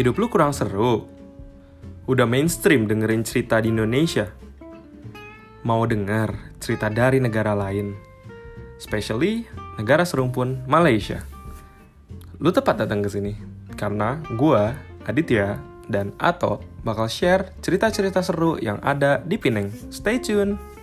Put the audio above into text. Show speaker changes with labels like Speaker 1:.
Speaker 1: Hidup lu kurang seru? Udah mainstream dengerin cerita di Indonesia? Mau denger cerita dari negara lain? Especially negara serumpun Malaysia. Lu tepat datang ke sini. Karena gua, Aditya, dan Ato bakal share cerita-cerita seru yang ada di Pineng. Stay tune!